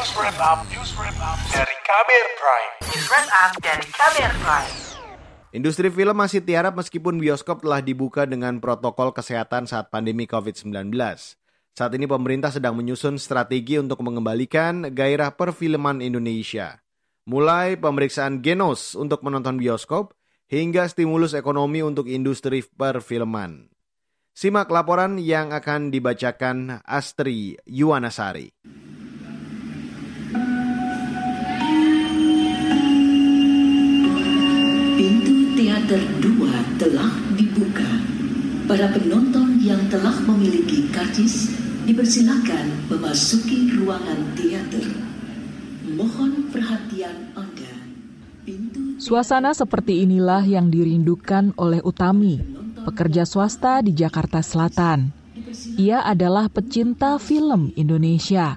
News Wrap Up, News Wrap Up dari Kamer Prime. News Wrap Up dari Kamer Prime. Industri film masih tiarap meskipun bioskop telah dibuka dengan protokol kesehatan saat pandemi COVID-19. Saat ini pemerintah sedang menyusun strategi untuk mengembalikan gairah perfilman Indonesia. Mulai pemeriksaan genos untuk menonton bioskop, hingga stimulus ekonomi untuk industri perfilman. Simak laporan yang akan dibacakan Astri Yuwanasari. Para penonton yang telah memiliki karcis dipersilakan memasuki ruangan teater. Mohon perhatian Anda. Pintu Suasana seperti inilah yang dirindukan oleh Utami, pekerja swasta di Jakarta Selatan. Ia adalah pecinta film Indonesia.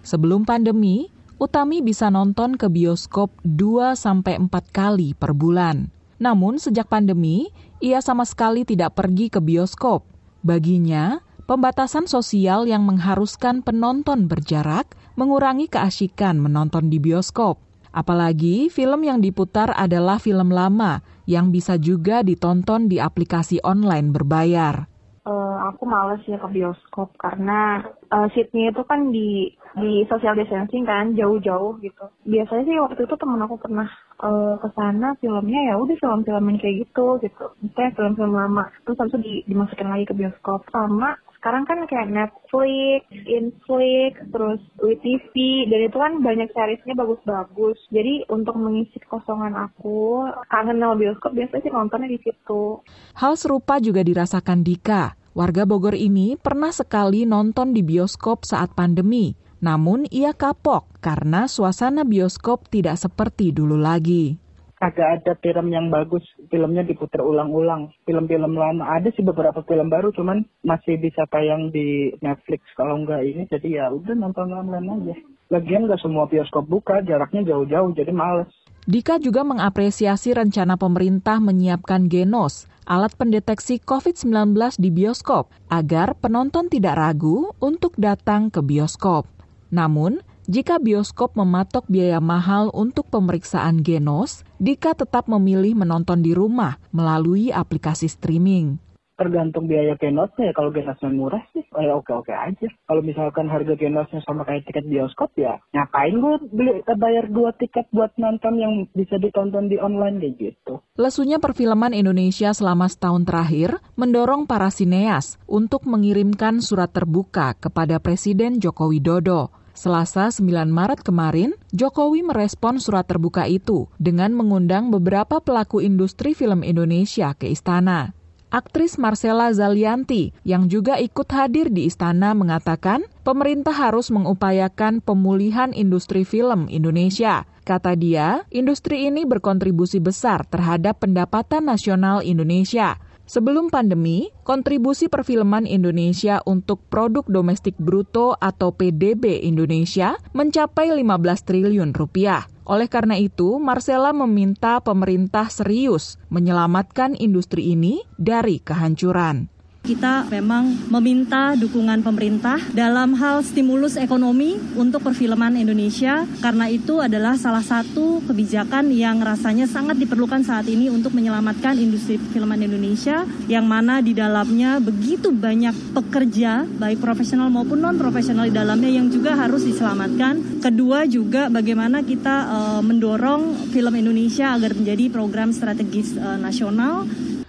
Sebelum pandemi, Utami bisa nonton ke bioskop 2-4 kali per bulan. Namun sejak pandemi, ia sama sekali tidak pergi ke bioskop. Baginya, pembatasan sosial yang mengharuskan penonton berjarak mengurangi keasikan menonton di bioskop. Apalagi film yang diputar adalah film lama yang bisa juga ditonton di aplikasi online berbayar. Eh, aku males ya ke bioskop karena uh, seatnya itu kan di di social distancing kan jauh-jauh gitu. Biasanya sih waktu itu temen aku pernah uh, ke sana filmnya ya udah film-film yang kayak gitu gitu. Misalnya film-film lama terus habis itu di, dimasukin lagi ke bioskop sama sekarang kan kayak Netflix, Inflix, terus WeTV, dan itu kan banyak seriesnya bagus-bagus. Jadi untuk mengisi kekosongan aku, kangen sama bioskop, biasanya sih nontonnya di situ. Hal serupa juga dirasakan Dika. Warga Bogor ini pernah sekali nonton di bioskop saat pandemi. Namun ia kapok karena suasana bioskop tidak seperti dulu lagi kagak ada film yang bagus filmnya diputar ulang-ulang. Film-film lama. Ada sih beberapa film baru cuman masih bisa tayang di Netflix kalau enggak ini. Jadi ya udah nonton online aja. Lagian nggak semua bioskop buka jaraknya jauh-jauh jadi males. Dika juga mengapresiasi rencana pemerintah menyiapkan Genos, alat pendeteksi COVID-19 di bioskop, agar penonton tidak ragu untuk datang ke bioskop. Namun, jika bioskop mematok biaya mahal untuk pemeriksaan genos, Dika tetap memilih menonton di rumah melalui aplikasi streaming. Tergantung biaya genosnya ya, kalau genosnya murah sih, ya oke-oke aja. Kalau misalkan harga genosnya sama kayak tiket bioskop ya, ngapain gue beli eh, bayar dua tiket buat nonton yang bisa ditonton di online kayak gitu. Lesunya perfilman Indonesia selama setahun terakhir mendorong para sineas untuk mengirimkan surat terbuka kepada Presiden Joko Widodo Selasa 9 Maret kemarin, Jokowi merespon surat terbuka itu dengan mengundang beberapa pelaku industri film Indonesia ke istana. Aktris Marcella Zalianti yang juga ikut hadir di istana mengatakan pemerintah harus mengupayakan pemulihan industri film Indonesia. Kata dia, industri ini berkontribusi besar terhadap pendapatan nasional Indonesia. Sebelum pandemi, kontribusi perfilman Indonesia untuk produk domestik bruto atau PDB Indonesia mencapai 15 triliun rupiah. Oleh karena itu, Marcella meminta pemerintah serius menyelamatkan industri ini dari kehancuran. Kita memang meminta dukungan pemerintah dalam hal stimulus ekonomi untuk perfilman Indonesia karena itu adalah salah satu kebijakan yang rasanya sangat diperlukan saat ini untuk menyelamatkan industri perfilman Indonesia yang mana di dalamnya begitu banyak pekerja baik profesional maupun non profesional di dalamnya yang juga harus diselamatkan. Kedua juga bagaimana kita uh, mendorong film Indonesia agar menjadi program strategis uh, nasional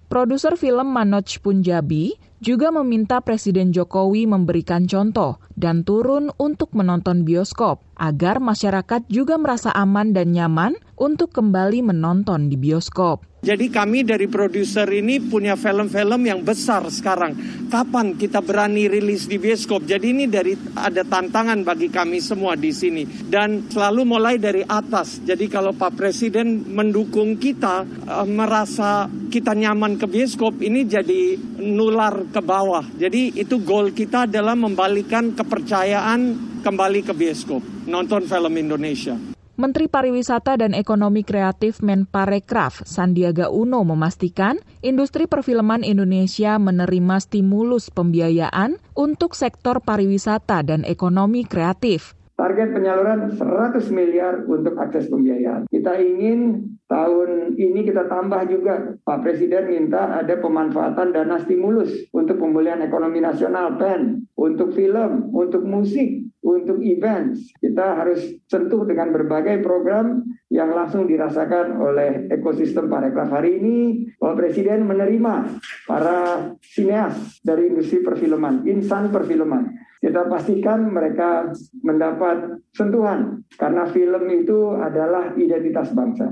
Produser film Manoj Punjabi juga meminta Presiden Jokowi memberikan contoh dan turun untuk menonton bioskop agar masyarakat juga merasa aman dan nyaman untuk kembali menonton di bioskop. Jadi kami dari produser ini punya film-film yang besar sekarang. Kapan kita berani rilis di bioskop? Jadi ini dari ada tantangan bagi kami semua di sini dan selalu mulai dari atas. Jadi kalau Pak Presiden mendukung kita uh, merasa kita nyaman ke bioskop ini jadi nular ke bawah. Jadi itu goal kita adalah membalikan kepercayaan kembali ke bioskop, nonton film Indonesia. Menteri Pariwisata dan Ekonomi Kreatif Menparekraf Sandiaga Uno memastikan industri perfilman Indonesia menerima stimulus pembiayaan untuk sektor pariwisata dan ekonomi kreatif. Target penyaluran 100 miliar untuk akses pembiayaan. Kita ingin tahun ini kita tambah juga, Pak Presiden minta ada pemanfaatan dana stimulus untuk pemulihan ekonomi nasional, PEN, untuk film, untuk musik, untuk events. Kita harus sentuh dengan berbagai program yang langsung dirasakan oleh ekosistem parekraf hari ini. Bapak Presiden menerima para sineas dari industri perfilman, insan perfilman kita pastikan mereka mendapat sentuhan karena film itu adalah identitas bangsa.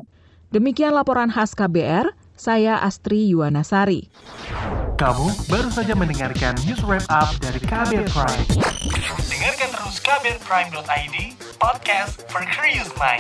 Demikian laporan khas KBR, saya Astri Yuwanasari. Kamu baru saja mendengarkan news wrap up dari KBR Prime. Dengarkan terus kbrprime.id, podcast for curious mind.